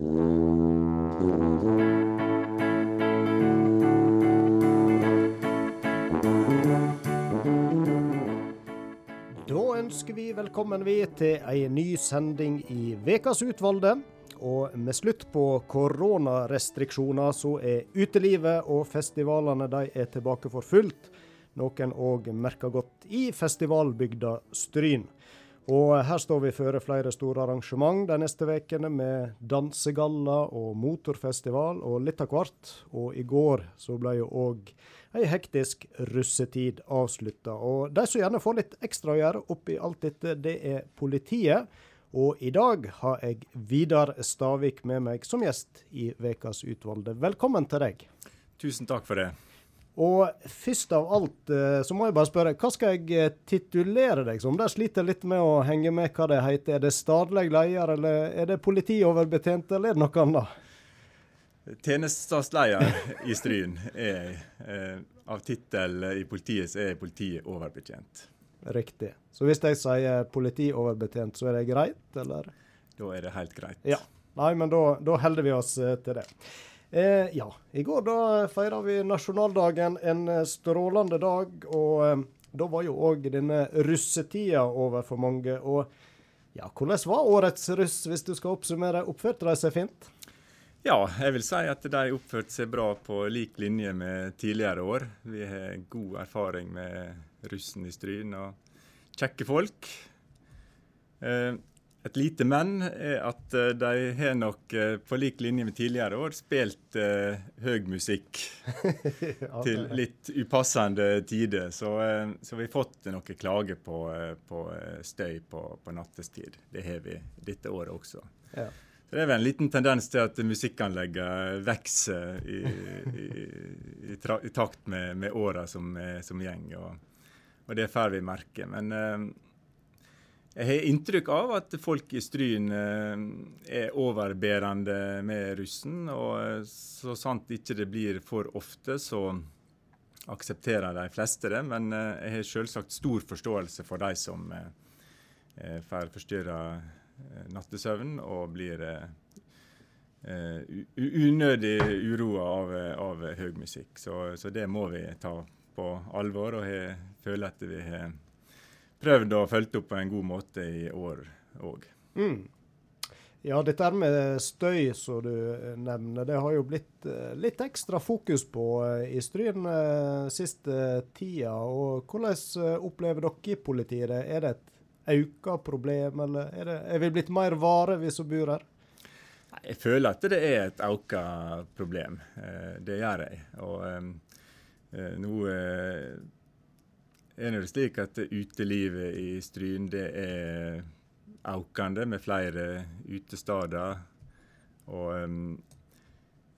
Da ønsker vi velkommen vi til ei ny sending i Vekas utvalgte. Og med slutt på koronarestriksjoner, så er utelivet og festivalene de er tilbake for fullt. Noen òg merker godt i festivalbygda Stryn. Og her står vi føre flere store arrangement de neste ukene, med dansegalla og motorfestival og litt av hvert. Og i går så ble jo òg ei hektisk russetid avslutta. Og de som gjerne får litt ekstra å gjøre oppi alt dette, det er politiet. Og i dag har jeg Vidar Stavik med meg som gjest i Vekas utvalgte. Velkommen til deg. Tusen takk for det. Og først av alt eh, så må jeg bare spørre, hva skal jeg eh, titulere deg som? Der sliter jeg litt med å henge med hva det heter. Er det stadlig leder, eller er det politioverbetjent, eller er det noe annet? Tjenestestadsleder i Stryn er eh, av tittel i politiet så er politioverbetjent. Riktig. Så hvis jeg sier politioverbetjent, så er det greit, eller? Da er det helt greit. Ja. Nei, men da, da holder vi oss eh, til det. Eh, ja, i går da feira vi nasjonaldagen, en eh, strålende dag. Og eh, da var jo òg denne russetida over for mange. Og ja, hvordan var årets russ, hvis du skal oppsummere? Oppførte de seg fint? Ja, jeg vil si at de oppførte seg bra på lik linje med tidligere år. Vi har god erfaring med russen i Stryn og kjekke folk. Eh, et lite men er at eh, de har nok eh, på lik linje med tidligere år spilt eh, høy musikk til litt upassende tider. Så, eh, så vi har fått noen klager på, på støy på, på, nattestid. Det har vi dette året også. Ja. Så Det er vel en liten tendens til at musikkanleggene vokser i, i, i, i, takt med, med åra som, som gjeng. Og, og, det får vi merke. Men eh, jeg har inntrykk av at folk i Stryn eh, er overbærende med russen. Og eh, så sant ikke det blir for ofte, så aksepterer de fleste det. Men eh, jeg har selvsagt stor forståelse for de som får forstyrra nattesøvn og blir unødig uroa av, av høy musikk. Så, så, det må vi ta på alvor, og jeg føler at vi har prøvd å følge opp på en god måte i år òg. Mm. Ja, dette med støy som du eh, nevner, det har jo blitt eh, litt ekstra fokus på eh, i Stryn siste tida. og Hvordan opplever dere i politiet det? Er det et økt problem, eller er, det, er vi blitt mer vare, vi som bor her? Jeg føler at det er et økt problem. Det gjør jeg. Og nå er det slik at utelivet i Stryn det er økende med flere utesteder. Og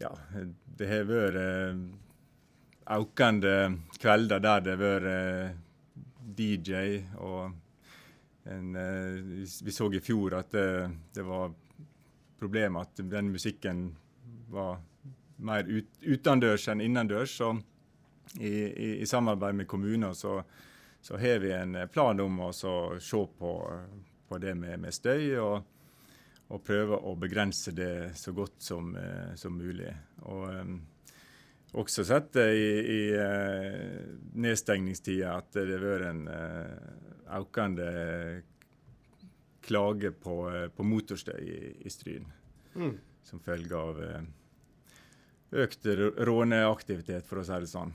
ja, det har vært økende kvelder der det har vært DJ. Og en, vi så i fjor at det, det var problemer at den musikken var mer ut, utendørs enn innendørs. Så i, i, i samarbeid med kommuner så så har vi en eh, plan om å se på, på det med, med støy. og og prøve å begrense det så godt som, eh, som mulig. Og um, også sett i, i uh, nedstengningstida at det har vært en uh, økende klage på, på motorstøy i, i Stryn. Mm. Som følge av økt råneaktivitet, for å si det sånn.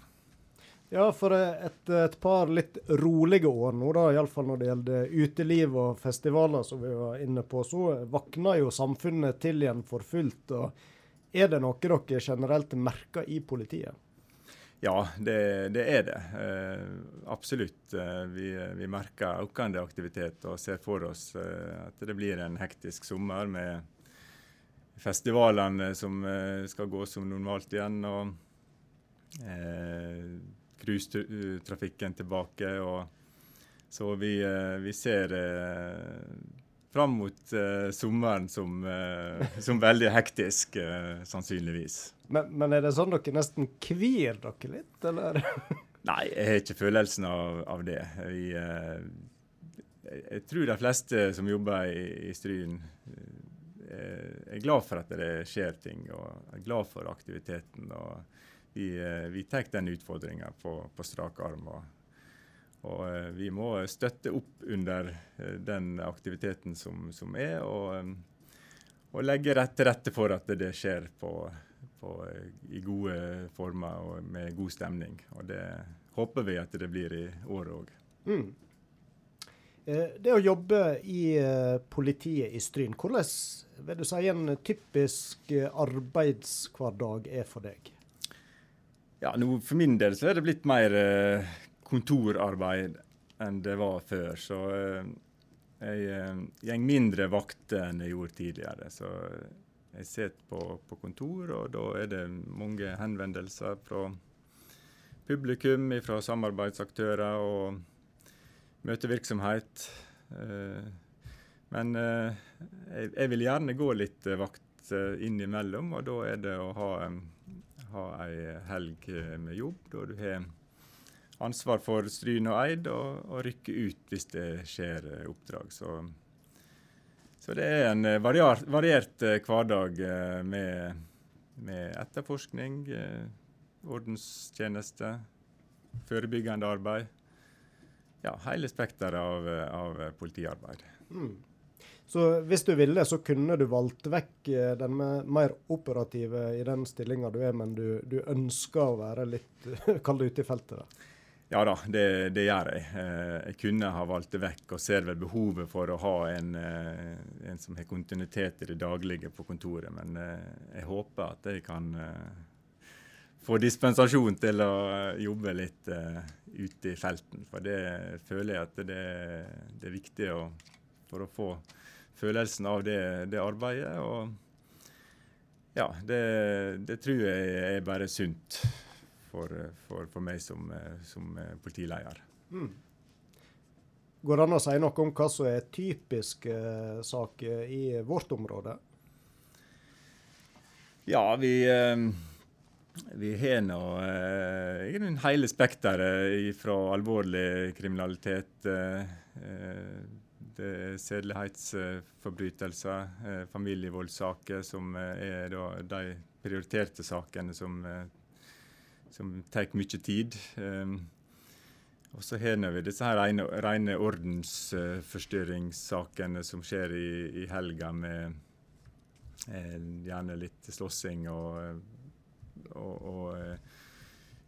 Ja, for et, et par litt rolige år nå, da, iallfall når det gjelder uteliv og festivaler, som vi var inne på, så våkna jo samfunnet til igjen for fullt. og Er det noe dere generelt merker i politiet? Ja, det, det er det. Eh, absolutt. Eh, vi, vi, merker økende aktivitet og ser for oss eh, at det blir en hektisk sommer med festivalene som eh, skal gå som normalt igjen. og eh, cruisetrafikken tilbake. og så vi, eh, vi ser eh, fram mot eh, sommeren som, eh, som, veldig hektisk, eh, sannsynligvis. Men, men, er det sånn dere nesten kvir dere litt, eller? Nei, jeg har ikke følelsen av, av det. Vi, jeg tror de fleste som jobber i, i Stryn, er glad for at det skjer ting, og er glad for aktiviteten. og Vi, vi tar den utfordringa på, på strak arm. og og vi må støtte opp under den aktiviteten som, som er, og, og legge til rette for at det skjer på, på, i gode former og med god stemning. Og det håper vi at det blir i år òg. Mm. Eh, det å jobbe i eh, politiet i Stryn, hvordan vil du si en typisk eh, arbeidshverdag er for deg? Ja, nå, For min del så er det blitt mer kontorarbeid enn det var før. Så jeg går mindre vakter enn jeg gjorde tidligere. Så jeg sitter på, på, kontor, og da er det mange henvendelser fra publikum, fra samarbeidsaktører og møtevirksomhet. Eh, men eh, jeg vil gjerne gå litt vakt eh, innimellom, og da er det å ha, ha ei helg med jobb, da du har ansvar for Stryn og Eid, og, og rykke ut hvis det skjer oppdrag. Så så det er en eh, variert, variert eh, hverdag eh, med, med etterforskning, ordenstjeneste, forebyggende arbeid. Ja, hele spekteret av, av politiarbeid. Mm. Så hvis du ville, så kunne du valgt vekk den mer operative i den stillinga du er, men du, du ønsker å være litt kall det ute i feltet? da? Ja da, det, det, gjør jeg. Eh, jeg kunne ha valgt det vekk, og ser vel behovet for å ha en, eh, en som har kontinuitet i det daglige på kontoret. Men eh, jeg håper at jeg kan få dispensasjon til å jobbe litt ute i felten. For det føler jeg at det, det er viktig å, for å få følelsen av det, det arbeidet. Og ja, det, det tror jeg er bare sunt for, for, for meg som, som politileder. Mm. Går det an å si noe om hva som er typiske eh, saker i vårt område? Ja, vi, eh, vi har nå eh, hele spekteret fra alvorlig kriminalitet. Det er sedelighetsforbrytelser, familievoldssaker, som er de prioriterte sakene som som tar mye tid. Um, og så har vi disse her rene, rene ordensforstyrringssakene som skjer i, i helga, med eh, gjerne litt slåssing og, og, og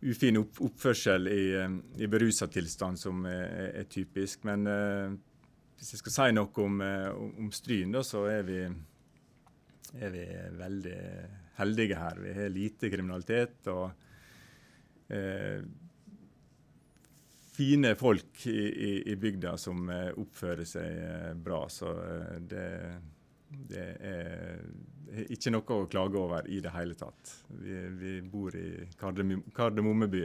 ufin opp, oppførsel i, i berusa tilstand, som er, er typisk. Men uh, hvis jeg skal si noe om, uh, om Stryn, så er vi, er vi veldig heldige her. Vi har lite kriminalitet. og eh, fine folk i, i, i, bygda som eh, oppfører seg eh, bra. Så eh, det, det, er ikke noe å klage over i det hele tatt. Vi, vi bor i Kardemommeby.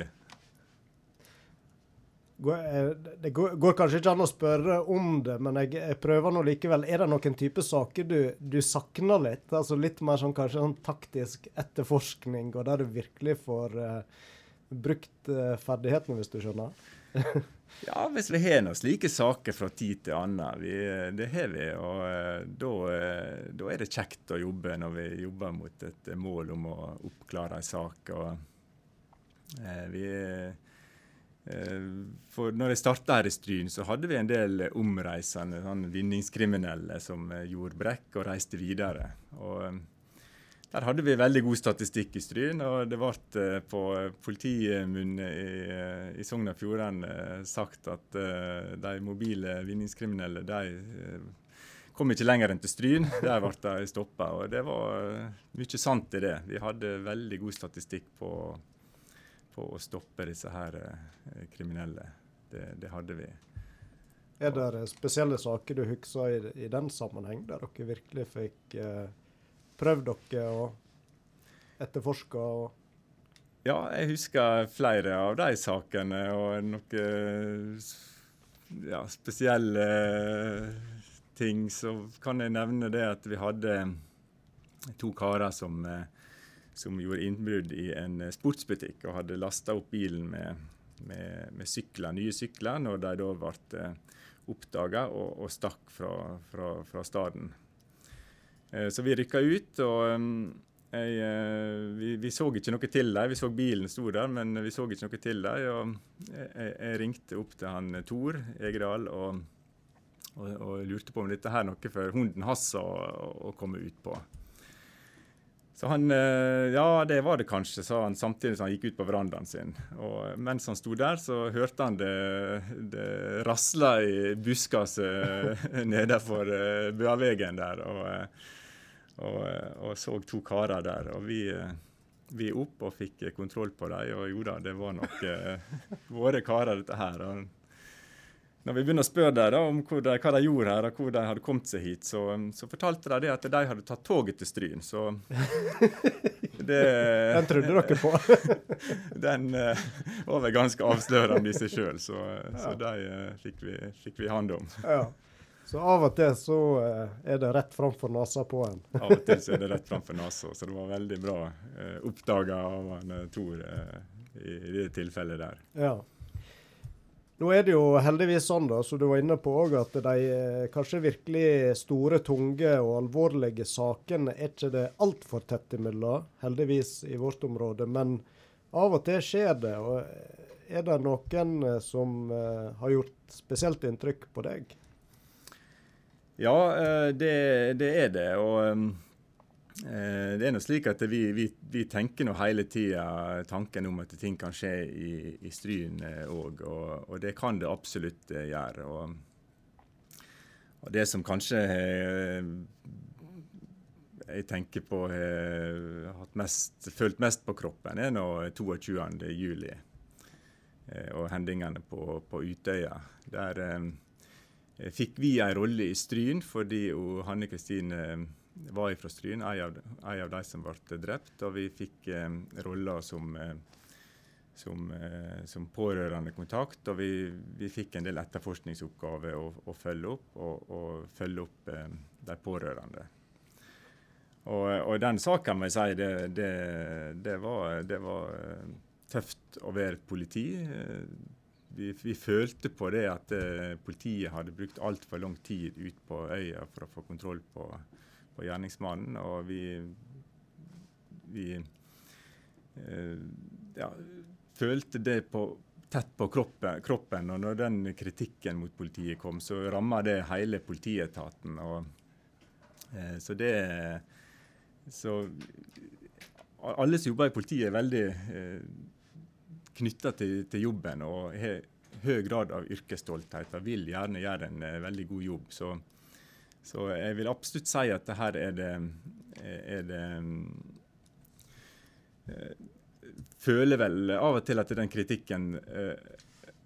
Det går, kanskje ikke an å spørre om det, men jeg, jeg prøver nå likevel. Er det noen type saker du, du savner litt? Altså Litt mer sånn kanskje sånn taktisk etterforskning, og der du virkelig får uh, brukt uh, ferdighetene, hvis du skjønner? ja, hvis vi har noen slike saker fra tid til annen. Vi, det har vi. Og uh, da, er det kjekt å jobbe når vi jobber mot et mål om å oppklare en sak. Og vi for når jeg starta her i Stryn, så hadde vi en del omreisende sånn vinningskriminelle som gjorde brekk og reiste videre. Og der hadde vi veldig god statistikk i Stryn, og det ble eh, på politimunne i, eh, i Sogn og Fjordane eh, sagt at de mobile vinningskriminelle de kom ikke lenger enn til Stryn. Der ble de stoppa. Og det var mye sant i det. Vi hadde veldig god statistikk på, på å stoppe disse her kriminelle. Det, det, hadde vi. Er det spesielle saker du husker i, i den sammenheng, der dere virkelig fikk eh prøvd dere og etterforske? og ja, jeg husker flere av de sakene, og noen ja, spesielle ting. Så kan jeg nevne det at vi hadde to karer som, som gjorde innbrudd i en sportsbutikk og hadde lasta opp bilen med, med, med sykler, nye sykler når de da ble oppdaga og, og, stakk fra, fra, fra staden. så vi rykka ut, og jeg, vi, vi, så ikke noe til dem. Vi så bilen sto der, men vi så ikke noe til dem. Jeg, jeg, ringte opp til han Tor Egedal og, og, og, lurte på om dette her er noe for hunden hans å komme ut på. Så han eh, Ja, det var det kanskje, sa han samtidig som han gikk ut på verandaen sin. Og mens han sto der, så hørte han det, det rasla i buskaset nedenfor eh, Bøavegen der. Og, eh, og, og, så to karer der. Og vi, vi opp og fikk kontroll på dem. Og jo da, det var nok våre karer, dette her. Og når vi begynner å spørre dem om de, hva de gjorde her, og hvor de hadde kommet seg hit, så, så fortalte de at de hadde tatt toget til Stryn. Så det Den trodde dere på? den uh, var vel ganske avslørende i seg sjøl, så, ja. så de uh, fikk, vi, fikk vi hand om. Ja. Så av og til så uh, er det rett framfor nesa på en. av og til så er det rett framfor nesa, så det var veldig bra uh, oppdaga av han Tor i, i det tilfellet der. Ja. Nå er det jo heldigvis sånn, da, som du var inne på òg, at de eh, kanskje virkelig store, tunge og alvorlige sakene er ikke det altfor tett imellom, heldigvis i vårt område. Men av og til skjer det. og Er det noen eh, som har gjort spesielt inntrykk på deg? Ja, det, det er det. Og um Eh, det er noe slik at vi, vi, vi tenker nå hele tida tanken om at ting kan skje i, i Stryn òg, eh, og, og, det kan det absolutt eh, gjøre. Og, og det som kanskje jeg tenker på har følt mest på kroppen, er nå 22.07. og hendingene på, på, Utøya. Der eh, fikk vi en rolle i Stryn fordi Hanne Kristine var fra Stryn, en av, de som ble drept. Og vi fikk eh, roller som, eh, som, eh, som pårørendekontakt. Og vi, vi, fikk en del etterforskningsoppgaver å, å følge opp, og, og følge opp eh, de pårørende. Og, og, den saken må jeg si, det, det, det, var, det var eh, tøft å være politi. Vi, vi, følte på det at politiet hadde brukt altfor lang tid ut på øya for å få kontroll på, på gjerningsmannen. Og vi, vi eh, ja, følte det på, tett på kroppen, kroppen, Og når den kritikken mot politiet kom, så ramma det hele politietaten. Og, eh, så det Så alle som jobber i politiet, er veldig eh, knytta til, til, jobben og har høy grad av yrkesstolthet og vil gjerne gjøre en eh, veldig god jobb. Så så jeg vil absolutt si at det her er det, er det eh, Føler vel av og til at den kritikken eh,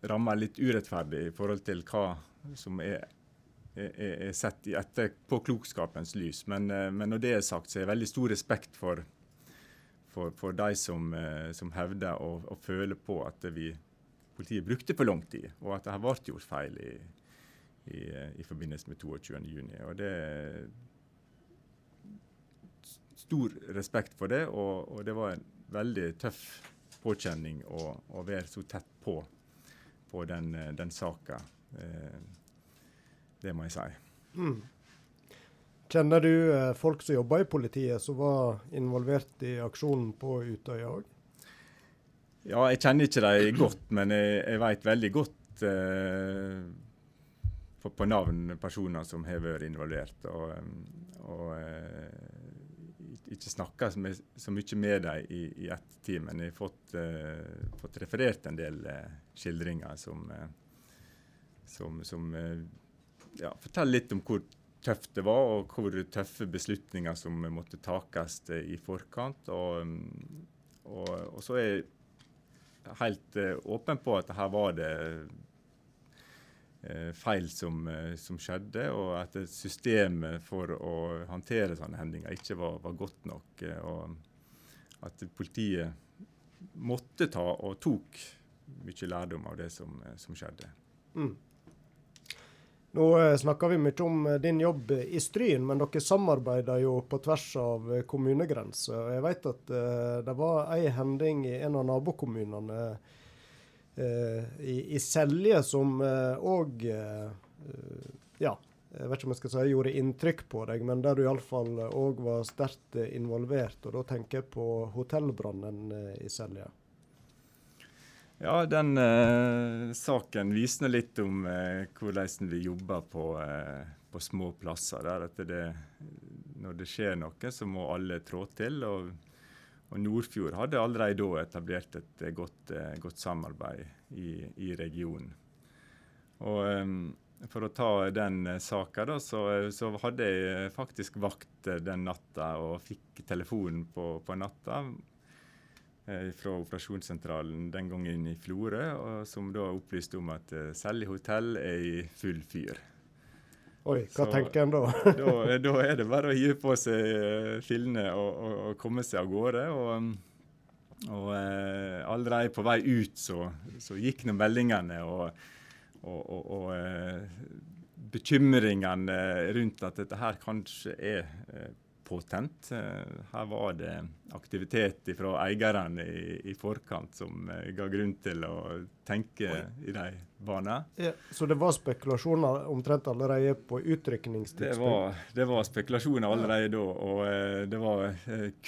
rammer litt urettferdig i forhold til hva som er, er, er sett i klokskapens lys. Men, eh, men, når det er sagt, så er jeg veldig stor respekt for, for, for de som, som hevder og, og, føler på at vi, politiet brukte for lang tid, og at det har vært gjort feil i, i, i forbindelse med 22.6. Og det er stor respekt for det, og, og, det var en veldig tøff påkjenning å, å være så tett på på den, den saka. Eh, det må jeg si. Mm. Kjenner du eh, folk som jobber i politiet, som var involvert i aksjonen på Utøya òg? Ja, jeg kjenner ikke dem godt, men jeg, jeg vet veldig godt eh, på, på, navn personer som har vært involvert. Og, og uh, ikke snakka så, mye med dem i, i ettertid, men jeg har fått, uh, fått, referert en del uh, skildringer som, som, som ja, forteller litt om hvor tøft det var, og hvor tøffe beslutninger som måtte takes i forkant. Og, og, og, så er jeg helt åpen på at her var det feil som, eh, som, skjedde, og at systemet for å håndtere sånne hendinger ikke var, var, godt nok. Eh, og at politiet måtte ta, og tok, mye lærdom av det som, som skjedde. Mm. Nå snakker vi mye om din jobb i Stryn, men dere samarbeider jo på tvers av kommunegrenser. Jeg vet at det var ei hending i en av nabokommunene Eh, i, i Selje, som òg eh, eh, ja, jeg vet ikke om jeg skal si gjorde inntrykk på deg, men der du iallfall òg var sterkt involvert. Og da tenker jeg på hotellbrannen i Selje. Ja, den eh, saken viser litt om eh, hvordan vi jobber på, eh, på små plasser. Der det, når det skjer noe, så må alle trå til. Og, og Nordfjord hadde allerede da etablert et godt, eh, godt samarbeid i, i regionen. Og um, for å ta den uh, saka, så, så, hadde jeg faktisk vakt den natta og fikk telefonen på, på natta eh, fra operasjonssentralen den gangen i Florø, som da opplyste om at eh, Selje hotell er i full fyr. Oi, hva så, tenker en da? da? da? er det bare å hive på seg uh, fillene og, og, og, komme seg av gårde. Og, og eh, allerede på vei ut så, så gikk nå meldingene. og og, og, og eh, bekymringene rundt at dette her kanskje er eh, påtent. Eh, her var det aktivitet fra eierne i, i, forkant som ga grunn til å tenke Oi. i de baner. Ja, så det var spekulasjoner omtrent allerede på utrykningstidspunkt? Det var, det var spekulasjoner allerede da. Og det var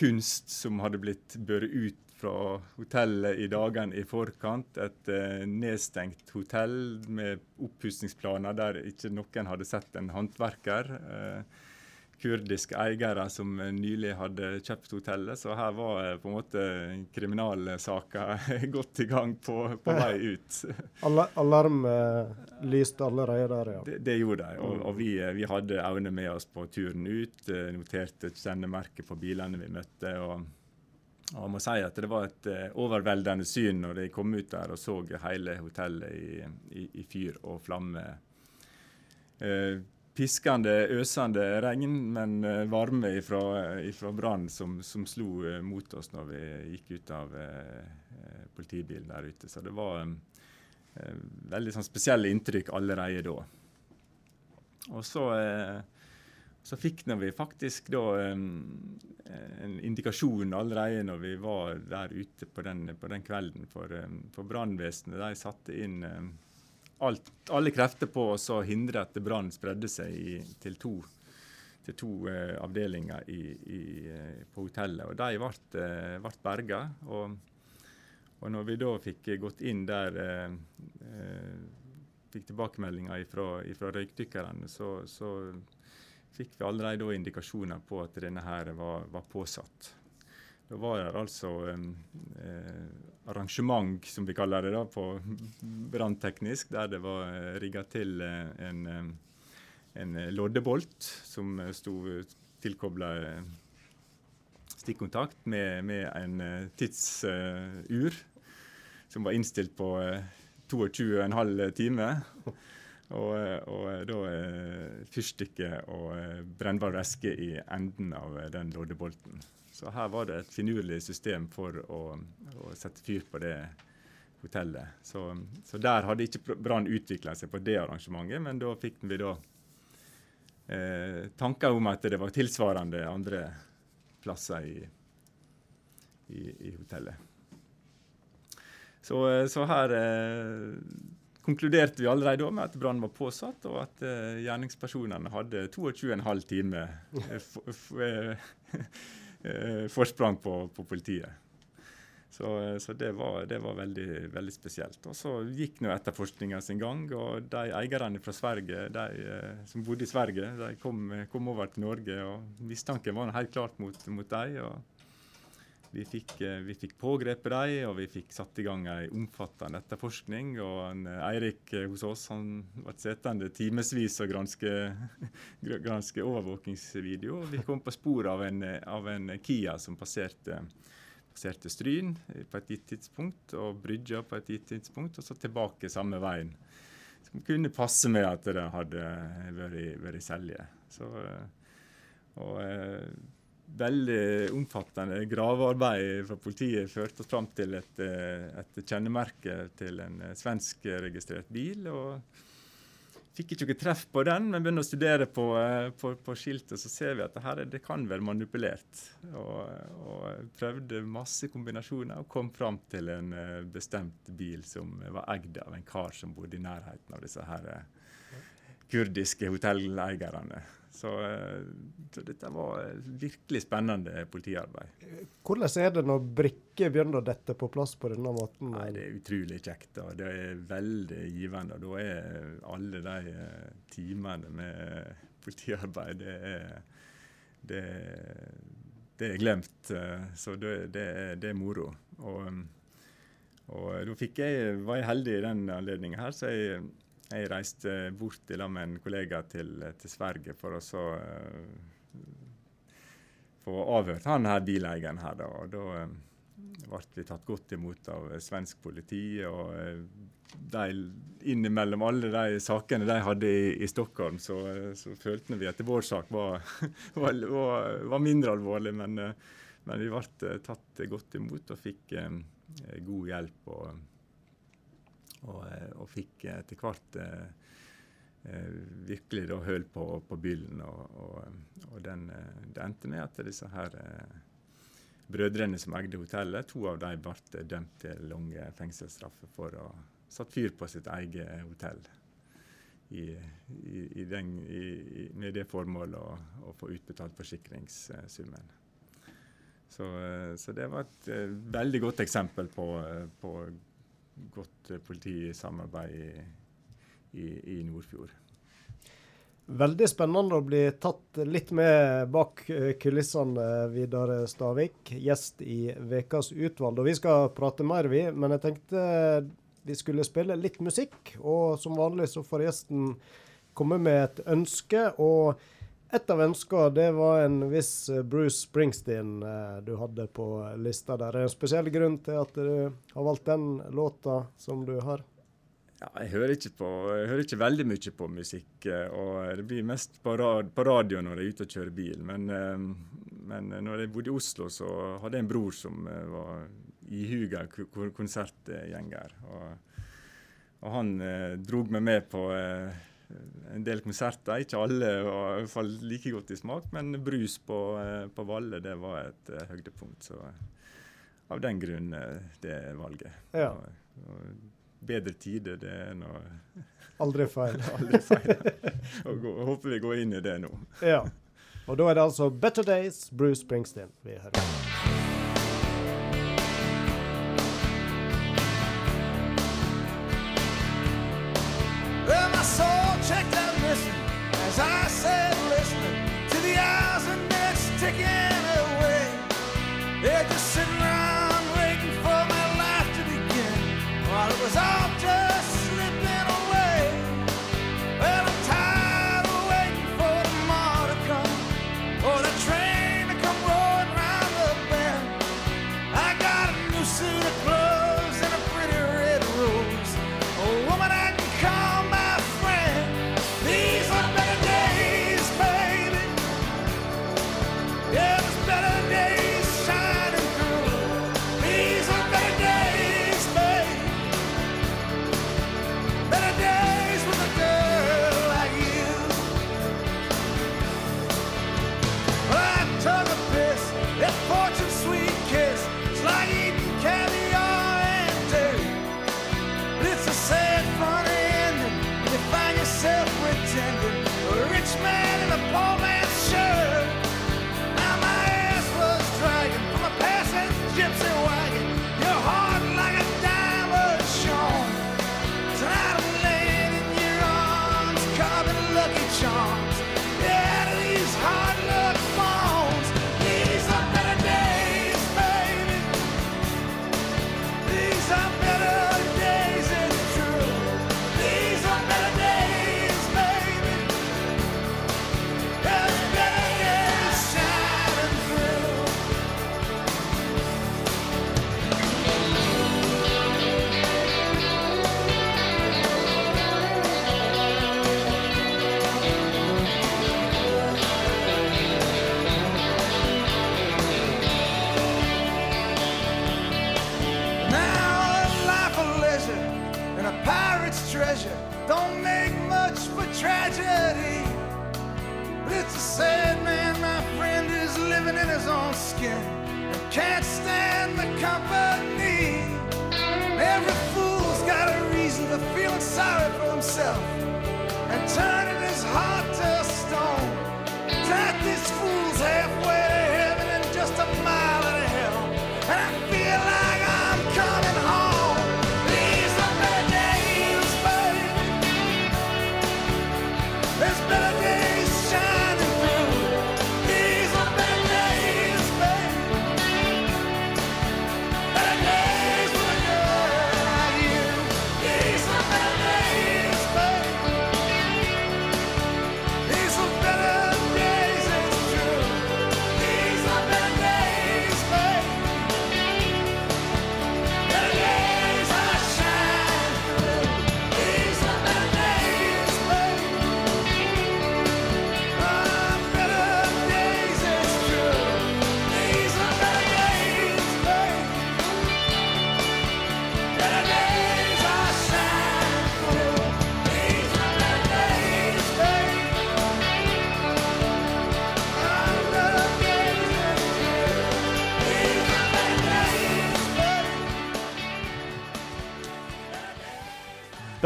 kunst som hadde blitt båret ut fra hotellet i dagene i forkant. Et eh, nedstengt hotell med oppussingsplaner der ikke noen hadde sett en håndverker. Eh, kurdiske eiere som nylig hadde kjøpt hotellet. Så her var eh, på en måte kriminalsaker godt i gang på, på vei ut. Alarm eh, lyste allerede der, ja. Det, det gjorde de. Og, og vi, eh, vi, hadde Aune med oss på turen ut. Noterte kjennemerket på bilene vi møtte. og og jeg må si at Det var et overveldende syn når jeg kom ut der og så hele hotellet i, i, i fyr og flamme. Uh, piskende, øsende regn, men uh, varme fra brann som, som, slo mot oss når vi gikk ut av politibilen der ute. Så det var veldig sånn, spesielle inntrykk allerede da. Og så så fikk vi faktisk da en indikasjon allerede når vi var der ute på den, på den kvelden. For, for brannvesenet satte inn alt, alle krefter på å hindre at brann spredde seg i, til to, til to uh, avdelinger i, i, uh, på hotellet. Og de ble, uh, berga. Og, og, når vi da fikk gått inn der Fikk tilbakemeldinger fra røykdykkerne, så, så fikk vi allerede indikasjoner på at denne her var, var påsatt. Da var det altså eh, arrangement, som vi kaller det da, på brannteknisk, der det var eh, rigga til eh, en, en loddebolt som sto tilkobla stikkontakt med, med en tidsur som var innstilt på 22,5 timer. Og, og da fyrstikker fyrstikke og eh, brennbar væske i enden av eh, den loddebolten. Så her var det et finurlig system for å, å sette fyr på det hotellet. Så, så der hadde ikke brann utvikla seg på det arrangementet, men da fikk vi da eh, tanker om at det var tilsvarende andre plasser i, i, i hotellet. Så, så her eh, konkluderte vi allerede med at brannen var påsatt, og at uh, gjerningspersonene hadde 22,5 timer uh, forsprang på, på, politiet. Så, så det, var, det, var, veldig, veldig spesielt. Og Så gikk nå etterforskninga sin gang, og de eierne fra Sverige de, som bodde i Sverige, de kom, kom over til Norge. og Mistanken var helt klart mot, mot dem. Vi fikk, eh, vi fikk pågrepet dem, og vi fikk satt i gang en omfattende etterforskning. og en, eh, Eirik eh, hos oss han ble sittende timevis og granske, granske overvåkingsvideo. Vi kom på sporet av en, av en Kia som passerte, passerte Stryn på et gitt tidspunkt, og Brygja på et gitt tidspunkt, og så tilbake samme veien. Som kunne passe med at det hadde vært, vært Selje. Så, og, veldig omfattende gravearbeid fra politiet førte oss fram til et, eh, et kjennemerke til en eh, svenskregistrert bil. og Fikk ikke noe treff på den, men begynner å studere på, eh, på, på skiltet, så ser vi at det, her, det kan være manipulert. Og, og, prøvde masse kombinasjoner og kom fram til en bestemt bil som var eid av en kar som bodde i nærheten av disse her kurdiske hotelleierne. Så, eh, så, dette var virkelig spennende politiarbeid. Hvordan er det når brikker begynner å dette på plass på denne måten? Nei, Det er utrolig kjekt. og Det er veldig givende. og Da er alle de eh, timene med politiarbeid det er, det, det er glemt. Eh, så det, det, det er moro. Og, og da fikk jeg, var jeg heldig i den anledningen her, så jeg jeg reiste bort lag med en kollega til, til, Sverige for å så uh, få avhørt han her bileieren her. Da. Og da uh, ble vi tatt godt imot av svensk politi. og uh, de, Innimellom alle de sakene de hadde i, i Stockholm, så, så, følte vi at vår sak var, var, var, mindre alvorlig. Men, men, vi ble tatt godt imot og fikk god hjelp. og og, eh, og fikk etter hvert eh, eh, virkelig da høl på, på byllen. Og, og, og den, det endte med at disse her brødrene som eide hotellet, to av dem ble dømt til lange fengselsstraffer for å ha satt fyr på sitt eget hotell. I, i, i den, med det formålet å, å, få utbetalt forsikringssummen. Så, så, det var et veldig godt eksempel på, på godt eh, politisamarbeid i, i, i Nordfjord. Veldig spennende å bli tatt litt med bak eh, kulissene, Vidar Stavik. Gjest i Vekas utvalg. Og vi skal prate mer, vi. Men jeg tenkte vi skulle spille litt musikk. Og som vanlig så får gjesten komme med et ønske. Og et av ønskene det var en viss eh, Bruce Springsteen eh, du hadde på lista der. Er det en spesiell grunn til at du har valgt den låta som du har? Ja, jeg hører, på, jeg hører ikke veldig mye på musikk. Eh, og Det blir mest på, rad, på radio når jeg er ute og kjører bil. Men, men når jeg bodde i Oslo, så hadde jeg en bror som var ihuga konsertgjenger. Og, og han drog meg med på en del konserter. Ikke alle var i hvert fall like godt i smak, men brus på, eh, på Valle det var et uh, høydepunkt. Så av den grunn det valget. Ja. Og, og bedre tider, det er nå Aldri feil. aldri feil. og, gå, håper vi går inn i det nå. ja. Og da er det altså Better Days, Bruce Springsteen vi hører.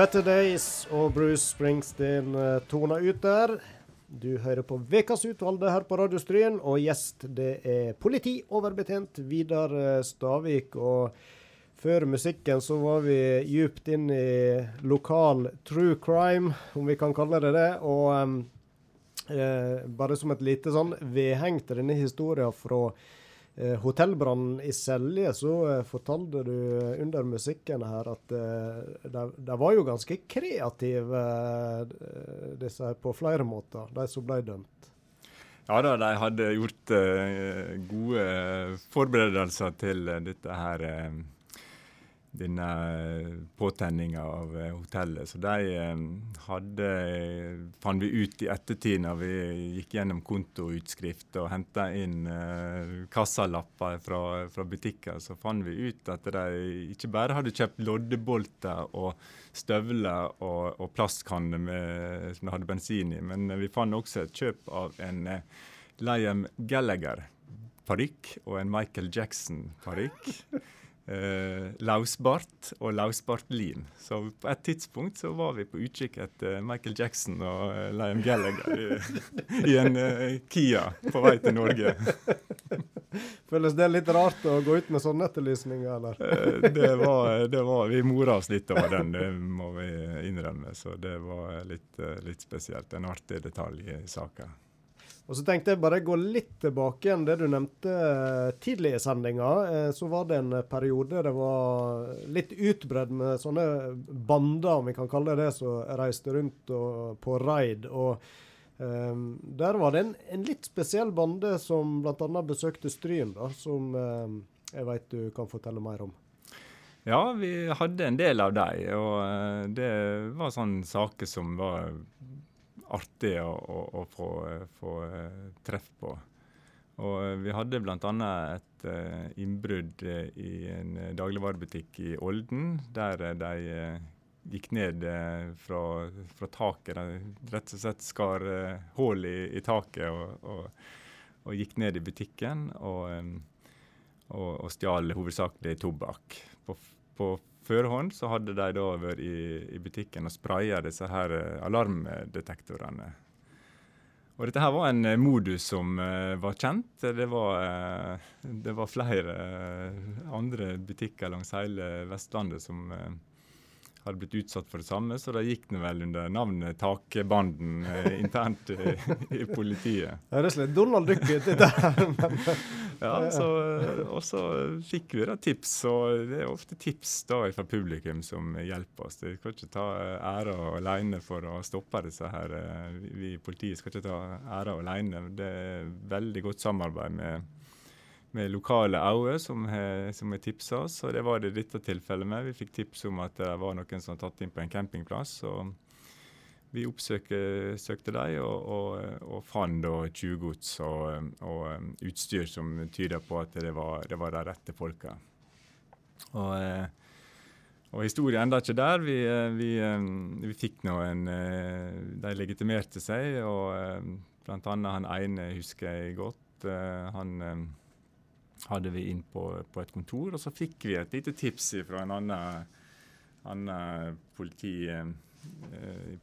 Better Days og Bruce Springsteen toner ut der. Du hører på Vekas utvalgte her på Radio Stryn, og gjest det er politioverbetjent Vidar eh, Stavik. Og før musikken så var vi djupt inn i lokal true crime, om vi kan kalle det det. Og um, eh, bare som et lite sånn vedheng til denne historien fra eh, hotellbrannen i Selje, så eh, fortalte du under musikken her at eh, de, var jo ganske kreative, eh, disse her, på flere måter, de som ble dømt. Ja da, de hadde gjort eh, gode forberedelser til eh, dette her eh, denne påtenninga av eh, hotellet. Så de eh, hadde Fant vi ut i ettertid når vi gikk gjennom kontoutskrift og henta inn eh, kassalapper fra, fra butikker, så fant vi ut at de ikke bare hadde kjøpt loddebolter og støvler og, og plastkanner som de hadde bensin i, men vi fant også et kjøp av en eh, Liam Gallagher-parykk og en Michael Jackson-parykk. Eh, lausbart og lausbartlim. Så på et tidspunkt så var vi på utkikk etter Michael Jackson og eh, Liam Gallagher i, i en eh, Kia på vei til Norge. Føles det litt rart å gå ut med sånne etterlysninger, eller? Eh, det, var, det var Vi mora oss litt over den, det må vi innrømme. Så det var litt, eh, litt spesielt. En artig detalj i saka. Og så tenkte jeg bare gå litt tilbake igjen det du nevnte eh, tidlig i sendinga. Eh, så var det en periode det var litt utbredt med sånne bander, om vi kan kalle det det, som reiste rundt og, på raid. Og Um, der var det en, en litt spesiell bande som bl.a. besøkte Stryn, da, som um, jeg veit du kan fortelle mer om. Ja, vi hadde en del av dem, og eh, det var sånne saker som var artig å, å, å få, få eh, treff på. Og eh, vi hadde bl.a. et eh, innbrudd eh, i en eh, dagligvarebutikk i Olden, der eh, de eh, gikk ned eh, fra, fra taket. De rett og slett skar eh, hull i, i taket og, og, og gikk ned i butikken og, eh, og, stjal hovedsakelig tobakk. På, på førehånd så hadde de da vært i, i butikken og spraya disse her eh, alarmdetektorene. Og dette her var en eh, modus som uh, var kjent. Det var, uh, det var flere uh, andre butikker langs hele Vestlandet som hadde blitt utsatt for det samme, så det gikk nå vel under navnet Takebanden internt i, i politiet. Det høres litt Donald Duck ut, dette her. Ja, så, og så fikk vi da tips, og det er ofte tips da fra publikum som hjelper oss. Vi skal ikke ta æra alene for å stoppe disse her. Vi i politiet skal ikke ta æra alene. Det er veldig godt samarbeid med, med lokale øyne som har tipsa oss, og det var det i dette tilfellet med. Vi fikk tips om at det var noen som hadde tatt inn på en campingplass. og vi oppsøkte dem og, og, og fant da tjuvgods og, og um, utstyr som tyder på at det var, det var de rette folka. Og, eh, historien enda ikke der. Vi, eh, vi, eh, vi fikk nå en eh, De legitimerte seg, og eh, blant annet han ene husker jeg godt. Han hadde vi inn på, på et kontor, og så fikk vi et lite tips fra en annen, annen politi,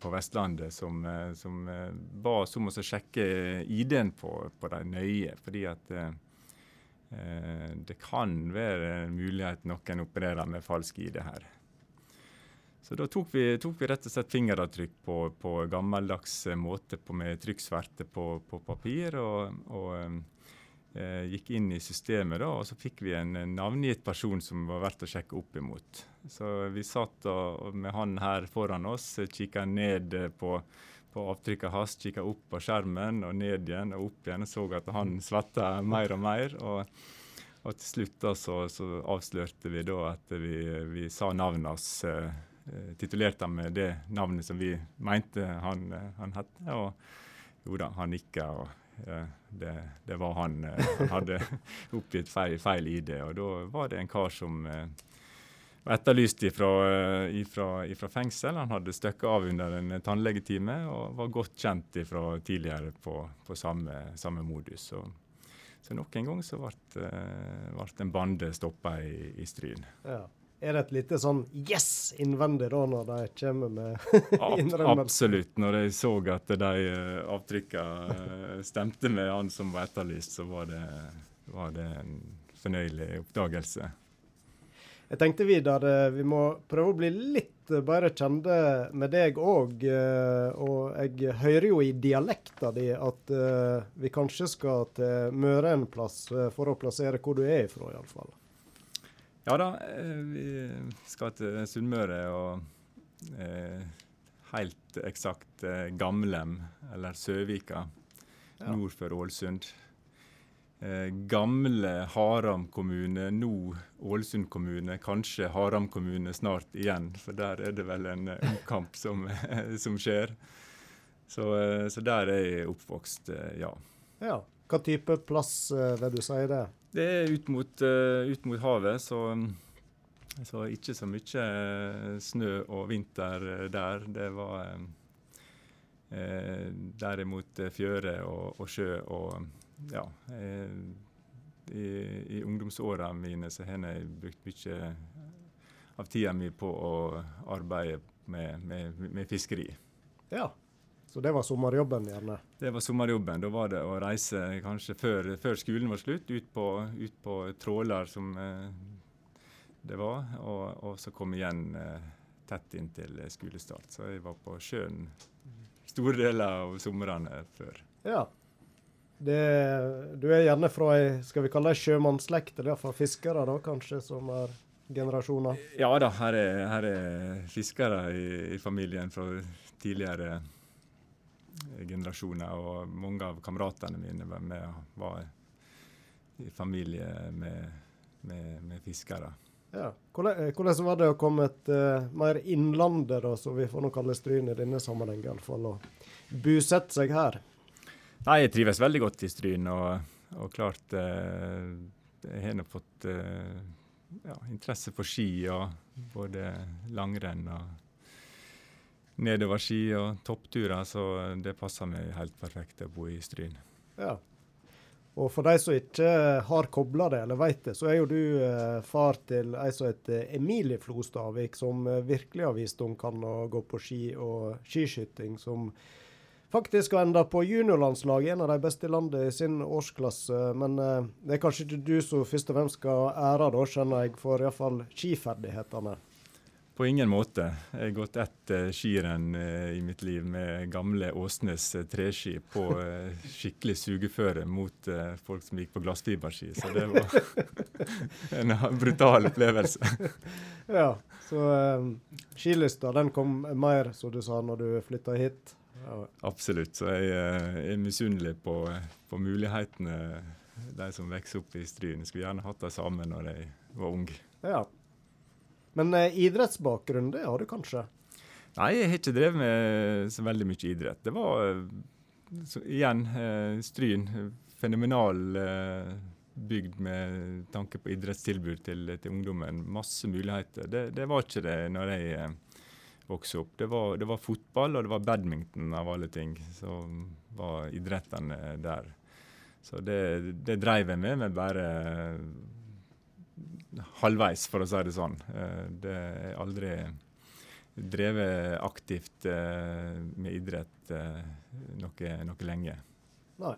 på Vestlandet som, eh, som eh, ba oss om å sjekke ID-en på, på dem nøye. Fordi at eh, eh, det kan være en mulighet noen opererer med falsk ID her. Så da tok vi, tok vi rett og slett fingeravtrykk på, på gammeldags eh, måte på, med trykksverte på, på papir. og, og eh, gikk inn i systemet, da, og så fikk vi en navngitt person som var verdt å sjekke opp imot. Så vi satt og, med han her foran oss, kikka ned eh, på, på avtrykket hans, kikka opp på skjermen og ned igjen og opp igjen, og så at han svetta mer og mer. og og til slutt da så, så avslørte vi da at vi, vi sa navnet hans, eh, eh, titulerte han med det navnet som vi mente han, eh, han het. Og jo da, han nikka, og eh, det, det var han. som han hadde oppgitt feil, feil ID. Og da var det en kar som eh, var etterlyst ifra, eh, fengsel. Han hadde støkket av under en tannlegetime og var godt kjent fra tidligere på, på samme, samme modus. Så, så nok en gang så ble eh, en bande stoppa i, i Stryn. Ja. Er det et lite sånn yes innvendig da, når de kommer med Ab absolutt. Når jeg så at de avtrykkene eh, stemte med han som var etterlyst, så var det, var det en fornøyelig oppdagelse. Jeg tenkte Vidar, vi må prøve å bli litt bedre kjente med deg òg. Og jeg hører jo i dialekta di at eh, vi kanskje skal til Møre en plass eh, for å plassere hvor du er ifra, iallfall. Ja da, eh, vi skal til Sunnmøre og eh, helt eksakt eh, Gamlem, eller Søvika, Ja. nord for Ålesund. Eh, gamle Haram kommune, nå Ålesund kommune, kanskje Haram kommune snart igjen. For der er det vel en eh, omkamp som, som skjer. Så, eh, så der er jeg oppvokst, eh, ja. Ja. Hva type plass eh, vil du si det? Det er ut mot, eh, ut mot havet, så, så ikke så mye eh, snø og vinter eh, der. Det var eh, eh, derimot eh, fjøre og, og sjø og ja. Eh, I i ungdomsåra mine så har jeg brukt mye av tida mi på å arbeide med, med, med fiskeri. Ja. Så det var sommerjobben, gjerne? Det var sommerjobben. Da var det å reise kanskje før, før skolen var slutt, ut på, ut på tråler som eh, det var, og, og så komme igjen eh, tett inntil skolestart. Så jeg var på sjøen store deler av somrene før. Ja. Det, du er gjerne fra ei skal vi kalle det sjømannsslekt, eller iallfall fiskere, da, kanskje, som er generasjoner? Ja da, her er, her er fiskere i, i familien fra tidligere generasjoner, og mange av kameratene mine var, med, var i familie med, med, med fiskere. Ja. Hvordan, eh, hvordan var det å komme et uh, mer innlandet, da, som vi får nå kalle Stryn i denne sammenhengen, iallfall, og bosette seg her? Nei, jeg trives veldig godt i Stryn, og, og klart eh, Jeg har fått eh, ja, interesse for ski, og både langrenn og nedoverski og toppturer, så det passer meg helt perfekt å bo i Stryn. Ja. Og for de som ikke har kobla det, eller veit det, så er jo du eh, far til ei som heter Emilie Flostavik, som eh, virkelig har vist om kan å gå på ski og skiskyting, som faktisk har enda på juniorlandslaget, en av de beste i landet i sin årsklasse. Men eh, det er kanskje ikke du som først og fremst skal ha æra, da, skjønner jeg, for iallfall skiferdighetene. På ingen måte. Jeg har gått ett eh, skirenn eh, i mitt liv med gamle Åsnes eh, treski på eh, skikkelig sugeføre mot folk som gikk på glassfiberski. Så det var en brutal opplevelse. Ja, så skilysta den kom mer, som du sa, når du flytta hit. Absolutt. Så jeg eh, er misunnelig på, på mulighetene de som vokser opp i Stryn. Skulle gjerne hatt det samme når jeg var ung. ja. Men eh, idrettsbakgrunn, det har du kanskje? Nei, jeg har ikke drevet med så veldig mye idrett. Det var eh, så, igjen eh, Stryn. Fenomenal eh, bygd med tanke på idrettstilbud til, til ungdommen. Masse muligheter. Det, det var ikke det når jeg eh, vokste opp. Det var, det var fotball og det var badminton av alle ting som var idrettene der. Så det, det dreiv jeg med, men bare halvveis, for å si det sånn. Eh, Det er aldri drevet aktivt eh, med idrett eh, noe, noe lenge. Nei.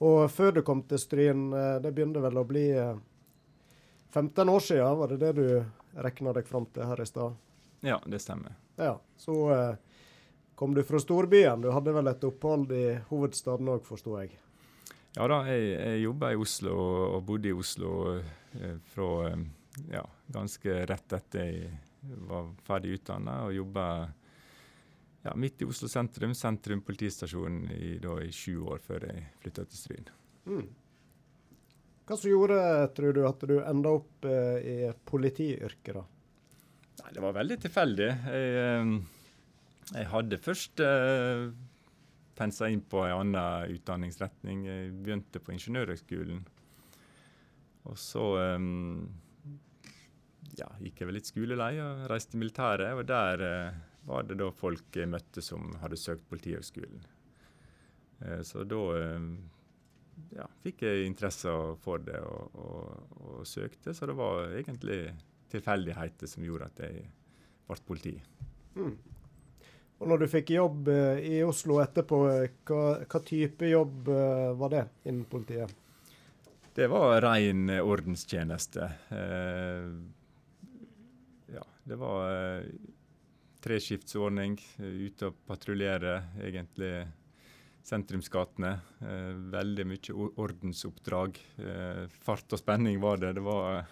Og før du kom til Stryn, eh, det begynte vel å bli eh, 15 år siden, var det det du regna deg fram til her i stad? Ja, det stemmer. Ja. Så eh, kom du fra storbyen. Du hadde vel et opphold i hovedstaden òg, forsto jeg? Ja da, jeg, jeg jobba i Oslo og, bodde i Oslo eh, fra eh, ja, ganske rett etter jeg var ferdig utdanna, og jobba ja, midt i Oslo sentrum, sentrum politistasjon, i, da, i sju år før jeg flytta til Stryn. Mm. Hva som gjorde, tror du, at du enda opp eh, i politiyrket, da? Nei, det var veldig tilfeldig. Jeg, eh, jeg hadde først eh, pensa inn på en annen utdanningsretning. Jeg begynte på Ingeniørhøgskolen. Og så um, ja, gikk jeg vel litt skolelei og reiste i militæret. Og der eh, var det da folk jeg møtte som hadde søkt Politihøgskolen. Eh, så da eh, ja, fikk jeg interesse for det og, og, og, søkte. Så det var egentlig tilfeldigheter som gjorde at jeg ble politi. Mm. Og når du fikk jobb eh, i Oslo etterpå, eh, hva, hva type jobb eh, var det innen politiet? Det var ren ordenstjeneste. Eh, ja, det var eh, treskiftsordning, ute og patruljere egentlig sentrumsgatene. Eh, veldig mye ordensoppdrag. Eh, fart og spenning var det. Det var,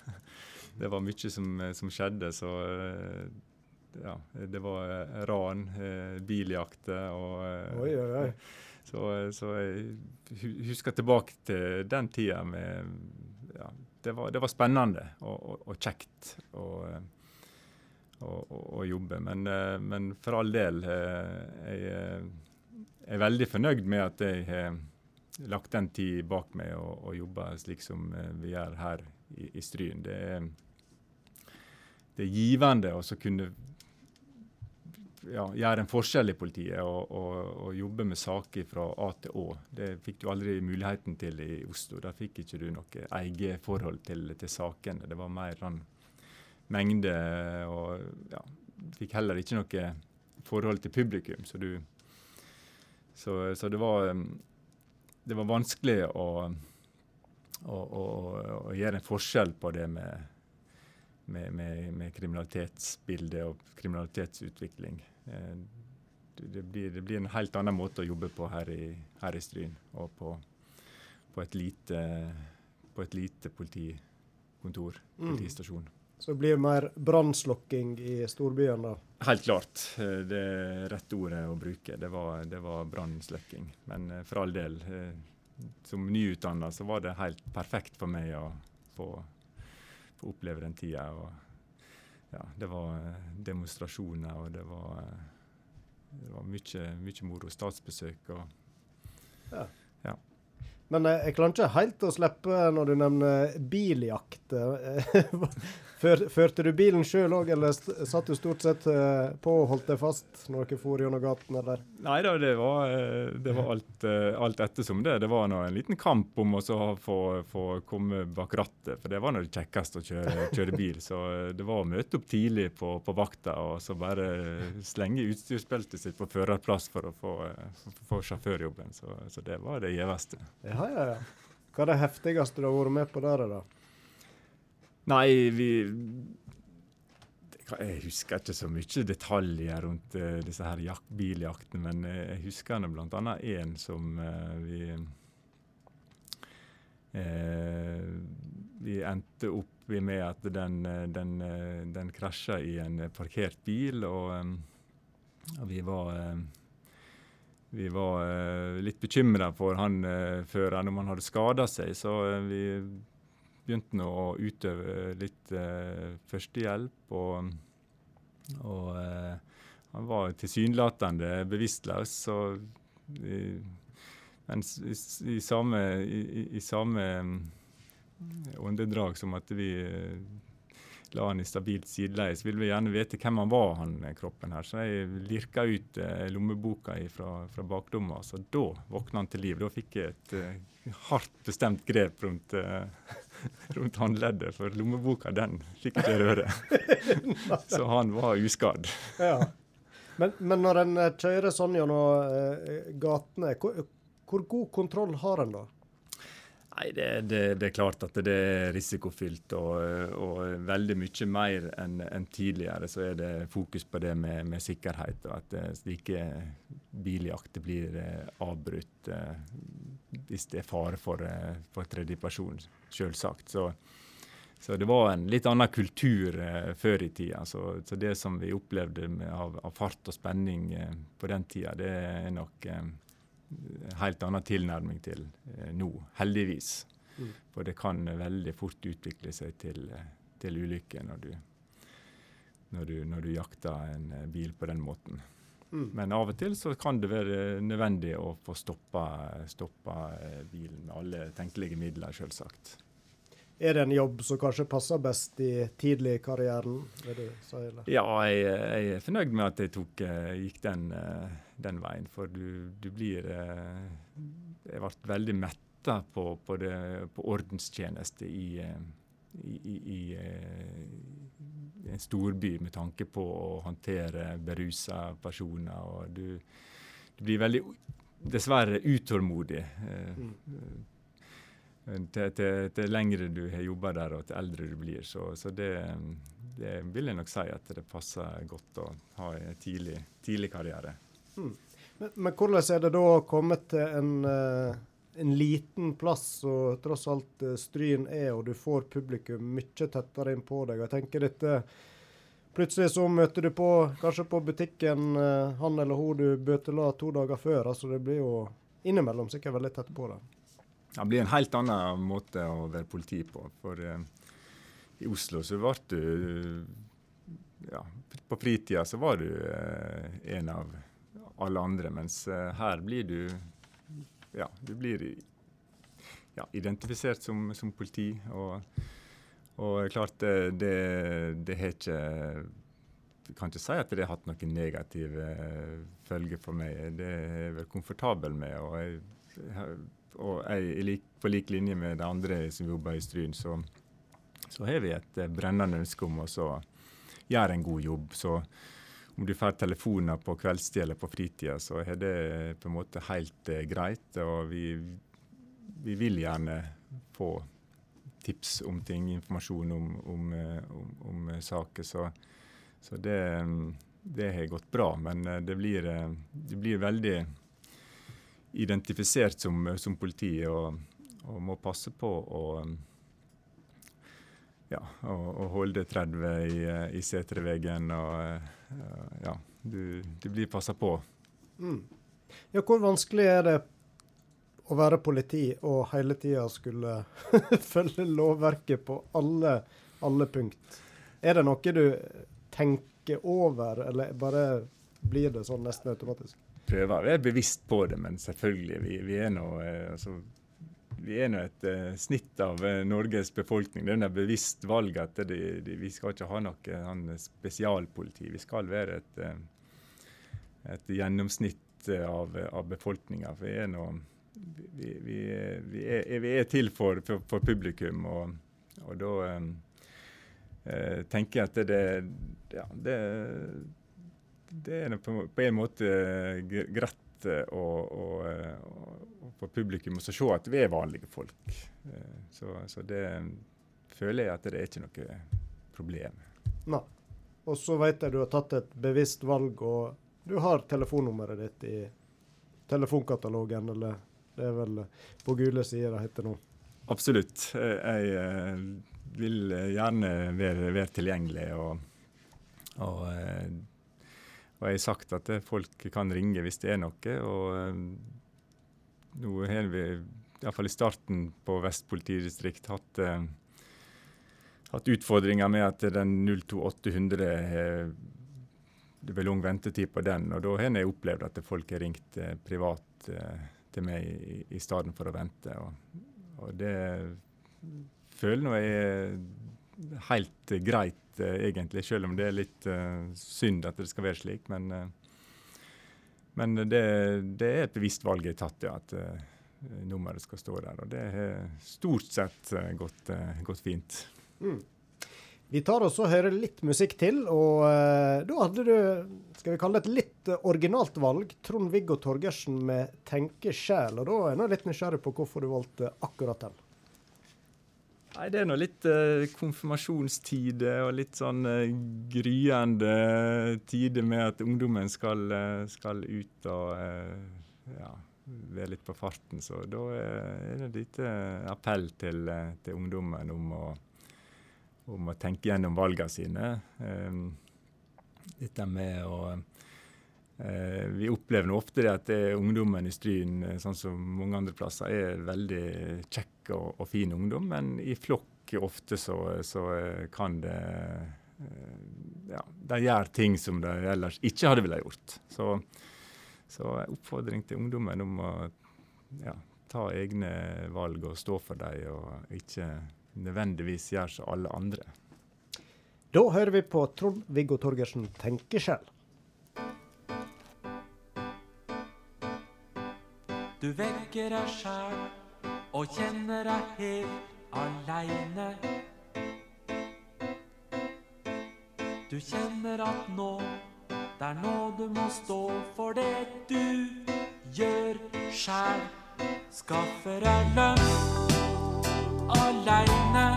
det var mye som, som skjedde, så eh, ja, det var eh, ran, eh, biljakter og eh, Oi, oi, oi. så, så jeg husker tilbake til den tida med ja, det, var, det var spennende og, og, og kjekt å, jobbe. Men, eh, men for all del, jeg, jeg eh, er veldig fornøyd med at jeg har lagt den tid bak meg og, og jobba slik som eh, vi gjør her i, i Stryn. Det er, det er givende å kunne ja, gjøre en forskjell i politiet og, og, og jobbe med saker fra A til Å. Det fikk du aldri muligheten til i Oslo. Der fikk ikke du noe eget forhold til, til sakene. Det var mer sånn mengde og ja, fikk heller ikke noe forhold til publikum. Så, du, så, så det var um, det var vanskelig å, å, å, å gjøre en forskjell på det med med, med, med kriminalitetsbildet og kriminalitetsutvikling. Eh, det, blir, det blir en helt annen måte å jobbe på her i, her i Stryn, og på, på, et lite, på et lite politikontor, Mm. politistasjon. Så det blir mer brannslokking i storbyen, da? Helt klart. eh, Det er rett ordet å bruke. Det var, det var brannslokking. Men eh, for all del, som nyutdanna så var det helt perfekt for meg å få oppleve den tida. Ja, det var eh, demonstrasjoner, og det var, eh, det var mye, mye moro. Statsbesøk og Men eh, jeg klarer ikke helt å slippe når du nevner biljakt. Eh, førte du bilen sjøl òg, eller satt du stort sett eh, på og holdt deg fast når dere for gjennom gaten, der? Nei da, det var, det var alt, alt ettersom det. Det var nå en liten kamp om å så få, få komme bak rattet, for det var nå det kjekkeste å kjøre, kjøre bil. Så det var å møte opp tidlig på, på vakta og så bare slenge utstyrsbeltet sitt på førerplass for å få, få, få sjåførjobben. Så, så det var det gjeveste. Ja, ja, ja. ja. Hva er det heftigste du har vært med på der, da? Nei, vi Jeg husker ikke så mye detaljer rundt eh, disse her jak biljaktene, men eh, jeg husker annet en som eh, vi Vi endte opp med at den, den, den krasja i en parkert bil, og, og vi var vi var eh, litt bekymra for han eh, føreren om han hadde skada seg, så eh, vi begynte nå å utøve litt eh, førstehjelp. Og, og eh, han var tilsynelatende bevisstløs, så i, men i, i- i samme mm, åndedrag som at vi eh, la han i stabilt sideleie, så ville vi gjerne vite hvem han var, han eh, kroppen her. Så jeg lirka ut eh, lommeboka fra, fra bakdomma, så da våkna han til liv. Da fikk jeg et eh, hardt bestemt grep rundt, eh, rundt håndleddet, for lommeboka den fikk ikke røre. Så han var uskadd. Ja. Men, men når en eh, kjører sånn gjennom eh, gatene, hvor, hvor god kontroll har en da? Nei, det, det, det, er klart at det er risikofylt, og, og veldig mye mer enn en tidligere så er det fokus på det med, med sikkerhet, og at eh, slike biljakter blir eh, avbrutt eh, hvis det er fare for, for tredjeperson, selvsagt. Så, så, det var en litt annen kultur før i tida. Så, så, det som vi opplevde av, av, fart og spenning på den tida, det er nok helt annen tilnærming til eh, nå, heldigvis. Mm. For det kan veldig fort utvikle seg til, eh, til ulykker når du, når, du, når du, jakter en eh, bil på den måten. Mm. Men av og til så kan det være nødvendig å få stoppa, stoppa bilen med alle tenkelige midler, selvsagt. Er det en jobb som kanskje passer best i tidlig i karrieren? si? Ja, jeg, jeg, er fornøyd med at jeg tok, gikk den, den veien. For du, du blir eh, Jeg ble veldig metta på, på, det, på ordenstjeneste i, i, i, i, en storby med tanke på å håndtere berusa personer. og du, du blir veldig, dessverre, utålmodig. Mm til, til, lengre du har jobba der, og til eldre du blir. Så, så det, det, vil jeg nok si at det passer godt å ha en tidlig, tidlig karriere. Mm. Men, men, hvordan er det da å komme til en, uh, en liten plass, og tross alt uh, Stryn er, og du får publikum mye tettere inn på deg? Jeg tenker dette Plutselig så møter du på, kanskje på butikken, uh, han eller hun du bøtela to dager før. altså Det blir jo innimellom sikkert veldig tett på deg. Det blir en helt annen måte å være politi på. For eh, i Oslo så ble du ja, På fritida så var du eh, en av alle andre, mens eh, her blir du Ja, du blir ja, identifisert som, som politi. Og, og klart det, det, har ikke jeg kan ikke si at det har hatt noen negative følger for meg. Det er jeg vel komfortabel med. og jeg og jeg, på lik linje med de andre som jobber i Stryn, så, så har vi et eh, brennende ønske om å gjøre en god jobb. Så om du får telefoner på kveldstid eller på fritida, så er det på en måte helt eh, greit. Og vi, vi, vil gjerne få tips om ting, informasjon om, om, eh, om, om saker. Så, så det, det, har gått bra. Men eh, det blir, det blir veldig identifisert som, som politi og, og, må passe på å ja, holde 30 i, i seterveggen og ja, du, du blir passa på. Mm. Ja, hvor vanskelig er det å være politi og hele tida skulle følge lovverket på alle, alle punkt? Er det noe du tenker over, eller bare blir det sånn nesten automatisk? Prøver å være bevisst på det, men selvfølgelig, vi, vi er nå eh, altså, vi er nå et uh, snitt av uh, Norges befolkning. Det er et bevisst valg at det, det, vi skal ikke ha noe han, spesialpoliti. Vi skal være et, uh, et gjennomsnitt av, av befolkninga. Vi er vi, vi, er, vi, er, til for, for, for publikum, og, og da tenker jeg at det, ja, det det er på, på en måte eh, greit eh, å, å, å, for publikum å se at vi er vanlige folk. Eh, så, så, det føler jeg at det er ikke noe problem. Nei. Og så vet jeg du har tatt et bevisst valg, og du har telefonnummeret ditt i telefonkatalogen, eller det er vel på gule sider det heter nå? Absolutt. Jeg vil gjerne være, være tilgjengelig. og, og og jeg har sagt at folk kan ringe hvis det er noe. og um, Nå har vi iallfall i starten på Vest politidistrikt hatt, uh, hatt utfordringer med at den 02800 har det er lang ventetid på den. og Da har jeg opplevd at folk har ringt privat til meg i, i stedet for å vente. Og, og det føler jeg er helt greit Eh, egentlig, selv om det er litt uh, synd at det skal være slik. Men, uh, men det, det, er et bevisst valg jeg har tatt, ja. At nummeret skal stå der. Og det har stort sett eh, gått, eh, gått fint. Vi tar oss og hører litt musikk til, og uh, da hadde du, skal vi kalle det et litt eh, originalt valg, Trond-Viggo Torgersen med 'Tenke sjæl'. Og da er jeg litt nysgjerrig på hvorfor du valgte akkurat den. Nei, Det er nå litt eh, konfirmasjonstid og litt sånn eh, gryende tider med at ungdommen skal, eh, skal ut og eh, ja, være litt på farten. Så da eh, er det et lite appell til, eh, til ungdommen om å, om å tenke gjennom valgene sine. Eh, dette med å Eh, vi opplever ofte det at er ungdommen i Stryn, eh, sånn som mange andre plasser, er veldig kjekk og, og fin ungdom, men i flokk ofte så, så eh, kan det eh, Ja, de gjør ting som de ellers ikke hadde ville gjort. Så, så oppfordring til ungdommen om å ja, ta egne valg og stå for dem, og ikke nødvendigvis gjøre som alle andre. Da hører vi på Trond-Viggo Torgersen 'Tenkeskjell'. Du vekker deg sjæl og kjenner deg helt aleine. Du kjenner at nå, det er nå du må stå for det du gjør sjæl. Skaffer deg lønn aleine,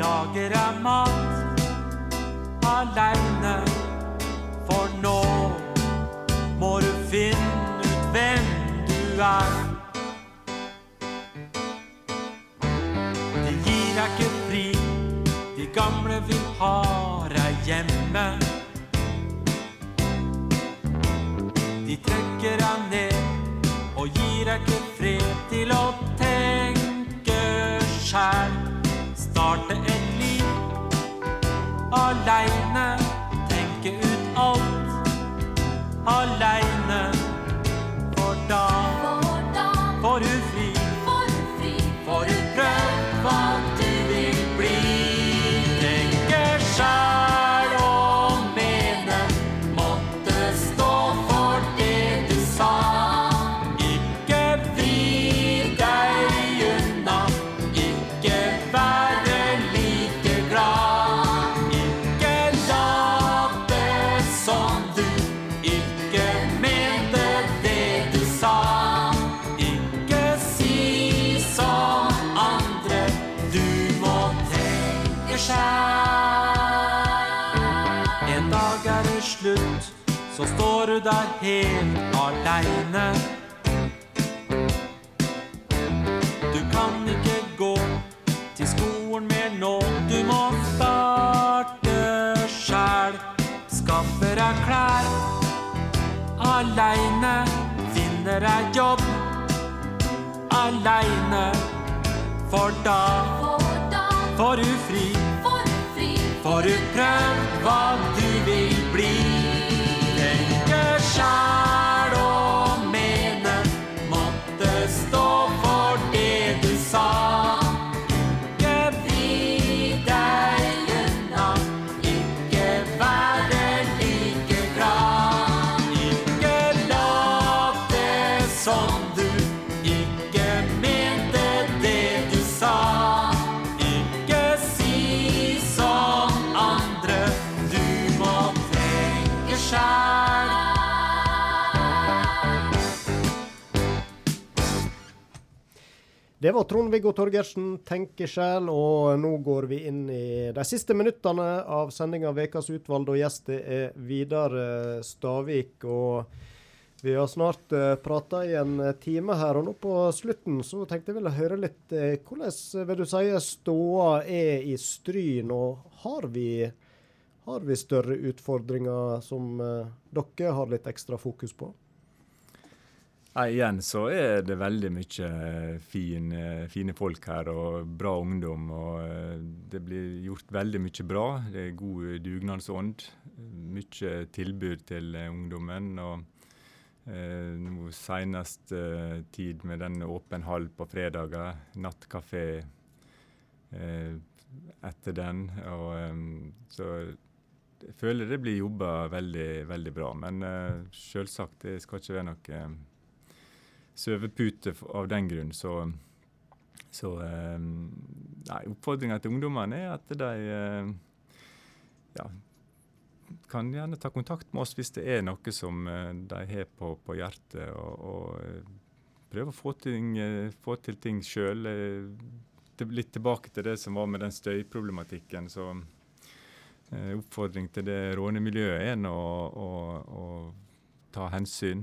lager deg mat aleine. For nå er. De gir deg ikke fri, de gamle vil ha deg hjemme. De trekker deg ned og gir deg ikke fred til å tenke sjæl. Starte et liv aleine, tenke ut alt aleine. Du der helt aleine. Du kan ikke gå til skolen mer nå, du må starte sjæl. Skaffe deg klær aleine, finne deg jobb aleine. For da får du fri, får du prøvd hva du Det var Trond-Viggo Torgersen, 'Tenkesjel', og nå går vi inn i de siste minuttene av sendinga Vekas utvalgte, og gjest er Vidar eh, Stavik. og vi har snart uh, prata i en eh, time her, og nå på slutten så tenkte jeg ville høre litt eh, hvordan vil du si ståa er i Stryn, og har vi, har vi større utfordringer som eh, dere har litt ekstra fokus på? Nei, igjen så er det veldig mye fin, eh, fine folk her og bra ungdom. og eh, Det blir gjort veldig mye bra. Det er god dugnadsånd. Mye tilbud til eh, ungdommen. og eh, nå Senest eh, tid med den åpen hall på fredager. Nattkafé eh, etter den. og eh, så jeg føler det blir jobba veldig, veldig bra. Men eh, selvsagt, det skal ikke være noe sovepute av den grunn. Så, så eh, nei, oppfordringa til ungdommene er at de eh, ja, kan gjerne ta kontakt med oss hvis det er noe som eh, de har på, på hjertet. og, og eh, prøve å få, ting, få til ting sjøl. Litt tilbake til det som var med den støyproblematikken. så Oppfordring til det rånemiljøet er å, å, å ta hensyn.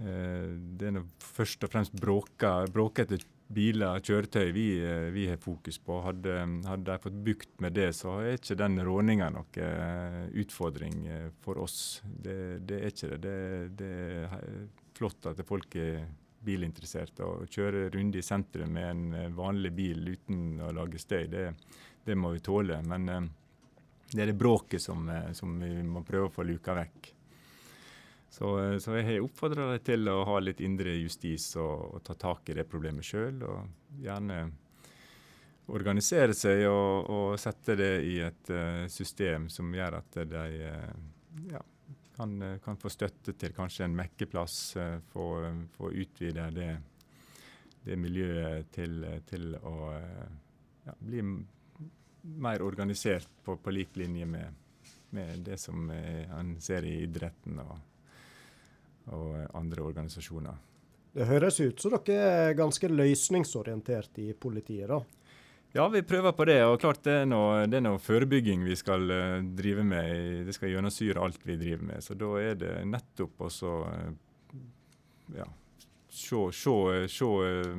Eh, det er nå først og fremst bråkete biler og kjøretøy vi, eh, vi har fokus på. Hadde, hadde de fått bukt med det, så er ikke den råninga noe eh, utfordring for oss. Det, det er ikke det. Det, det er flott at folk er bilinteresserte. Å kjøre runde i sentrum med en vanlig bil uten å lage støy, det, det må vi tåle. Men det er det bråket som, som vi må prøve å få luka vekk. Så, eh, så jeg har oppfordra deg til å ha litt indre justis og, og ta tak i det problemet sjøl. Og gjerne organisere seg og, og sette det i et eh, system som gjør at de eh, ja, kan, kan få støtte til kanskje en mekkeplass. Få, få utvide det, det miljøet til, til å ja, bli mer organisert på, på lik linje med, med det som en ser i idretten og, og eh, andre organisasjoner. Det høres ut som dere er ganske løsningsorientert i politiet, da. Ja, vi prøver på det. og klart Det er noe, det er noe forebygging vi skal eh, drive med. Det skal gjennomsyre alt vi driver med. Så da er det nettopp å så eh, ja, se, se, se eh,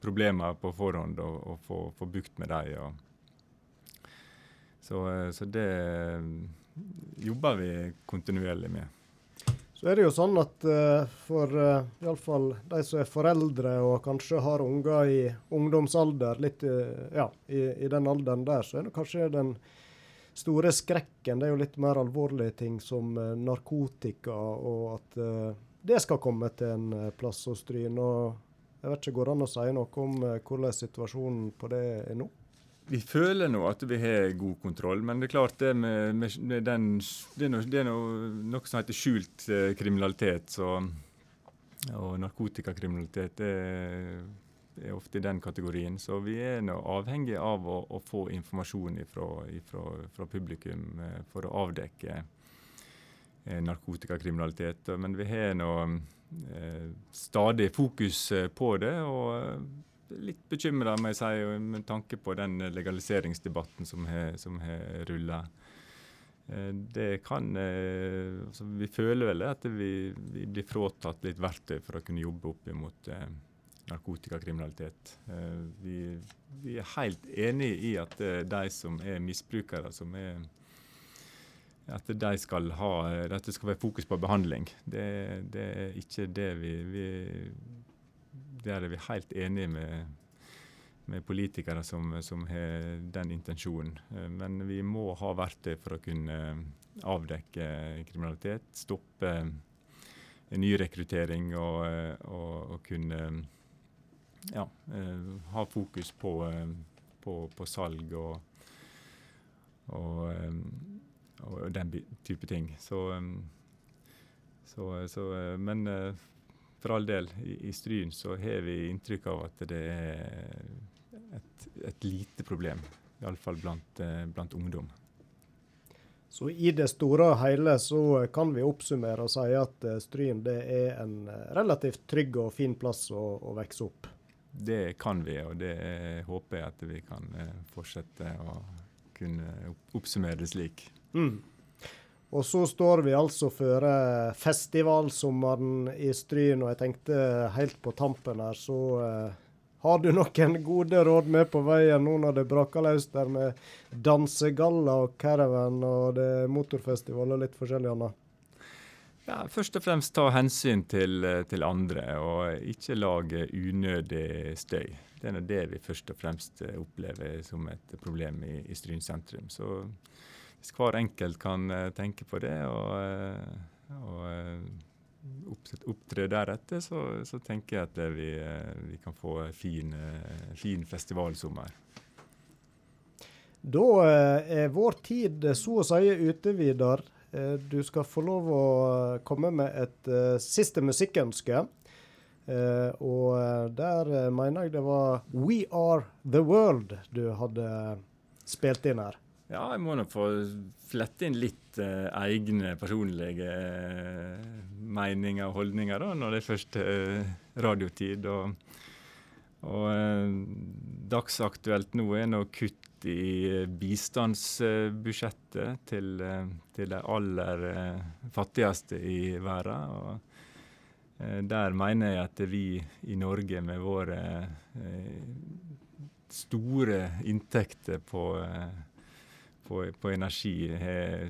problemer på forhånd og, og få, få bukt med dem. Så, så det eh, jobber vi kontinuerlig med. Så er det jo sånn at uh, for uh, iallfall de som er foreldre og kanskje har unger i ungdomsalder, litt eh, ja, i, i den alderen der, så er det kanskje den store skrekken. Det er jo litt mer alvorlige ting som uh, narkotika, og at eh, det skal komme til en eh, plass hos Stryn. Og jeg vet ikke, Går det an å si noe om eh, hvordan situasjonen på det er nå? Vi føler nå at vi har god kontroll, men det er klart det med, med, den Det er, noe, det er noe, noe som heter skjult eh, kriminalitet. Så, og narkotikakriminalitet er, er ofte i den kategorien. Så vi er nå avhengig av å, å få informasjon fra publikum eh, for å avdekke eh, narkotikakriminalitet. Men vi har nå stadig fokus på det. og litt bekymra må jeg si, med tanke på den legaliseringsdebatten som har, rulla. Det kan eh, altså Vi føler vel at vi, vi blir fratatt litt verktøy for å kunne jobbe opp imot eh, narkotikakriminalitet. Eh, vi, vi er helt enig i at eh, de som er misbrukere, som er at de skal ha, at det skal være fokus på behandling. Det, det er ikke det vi, vi Der er vi helt enige med, med politikere som, som har den intensjonen. Eh, Men vi må ha verktøy for å kunne avdekke kriminalitet, stoppe nyrekruttering og, eh, og, og kunne ja, eh, ha fokus på, eh, på, på salg og, og, eh, den type ting. Så, eh, så, så eh, Men eh, for all del, i, i Stryn så har vi inntrykk av at det er et, et lite problem. Iallfall blant, eh, blant ungdom. Så i det store og hele så kan vi oppsummere og si at eh, Stryn det er en eh, relativt trygg og fin plass å, å vokse opp. Det kan vi, og det håper jeg at vi kan fortsette å kunne oppsummere det slik. Mm. Og så står vi altså før eh, festivalsommeren i Stryn, og jeg tenkte helt på tampen her, så eh, har du noen gode råd med på veien nå når det braker løs der med dansegalla og caravan og det motorfestival og litt forskjellig annet? Ja, først og fremst ta hensyn til, eh, til andre, og ikke lage unødig støy. Det er det vi først og fremst eh, opplever som et problem i, i Stryn sentrum. Så hvis hver enkelt kan eh, tenke på det og, eh, og eh, opptre deretter, så, så tenker jeg at vi, vi kan få en fin, fin festivalsommer. Da er vår tid så å si ute, Vidar. Du skal få lov å komme med et siste musikkønske. Og der mener jeg det var We Are The World du hadde spilt inn her. Ja, jeg må nok få flette inn litt eh, egne personlige eh, meninger og holdninger da, når det er først eh, radiotid. Og, og eh, dagsaktuelt nå er nå kutt i eh, bistandsbudsjettet til, eh, til de aller fattigste i verden. Og, der mener jeg at vi i Norge med våre store inntekter på eh, på, på energi har,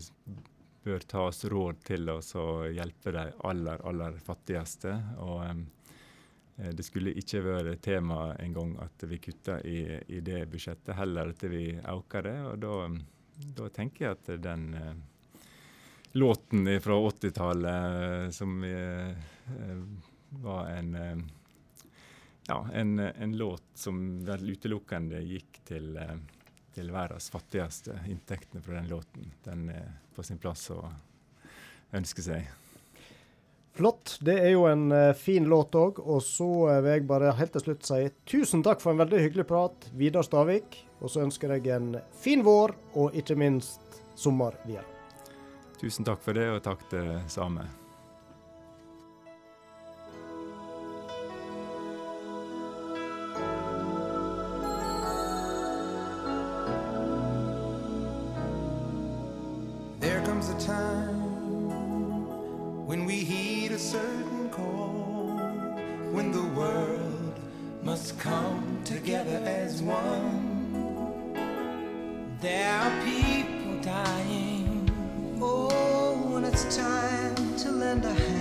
bør ta oss råd til oss å hjelpe de aller, aller fattigste. Og eh, det skulle ikke være tema engang at vi kutter i, i det budsjettet, heller at vi øker det. Og da, da tenker jeg at den eh, låten fra 80-tallet som eh, eh, var en eh, ja, en, en låt som vel utelukkende gikk til eh, til verdens fattigste. Inntektene fra den låten. Den er på sin plass å ønske seg. Flott. Det er jo en eh, fin låt òg. Og så eh, vil jeg bare helt til slutt si tusen takk for en veldig hyggelig prat, Vidar Stavik. Og så ønsker jeg en fin vår, og ikke minst sommer videre. Tusen takk for det, og takk det samme. Comes a time when we heed a certain call, when the world must come together as one. There are people dying. Oh, when it's time to lend a hand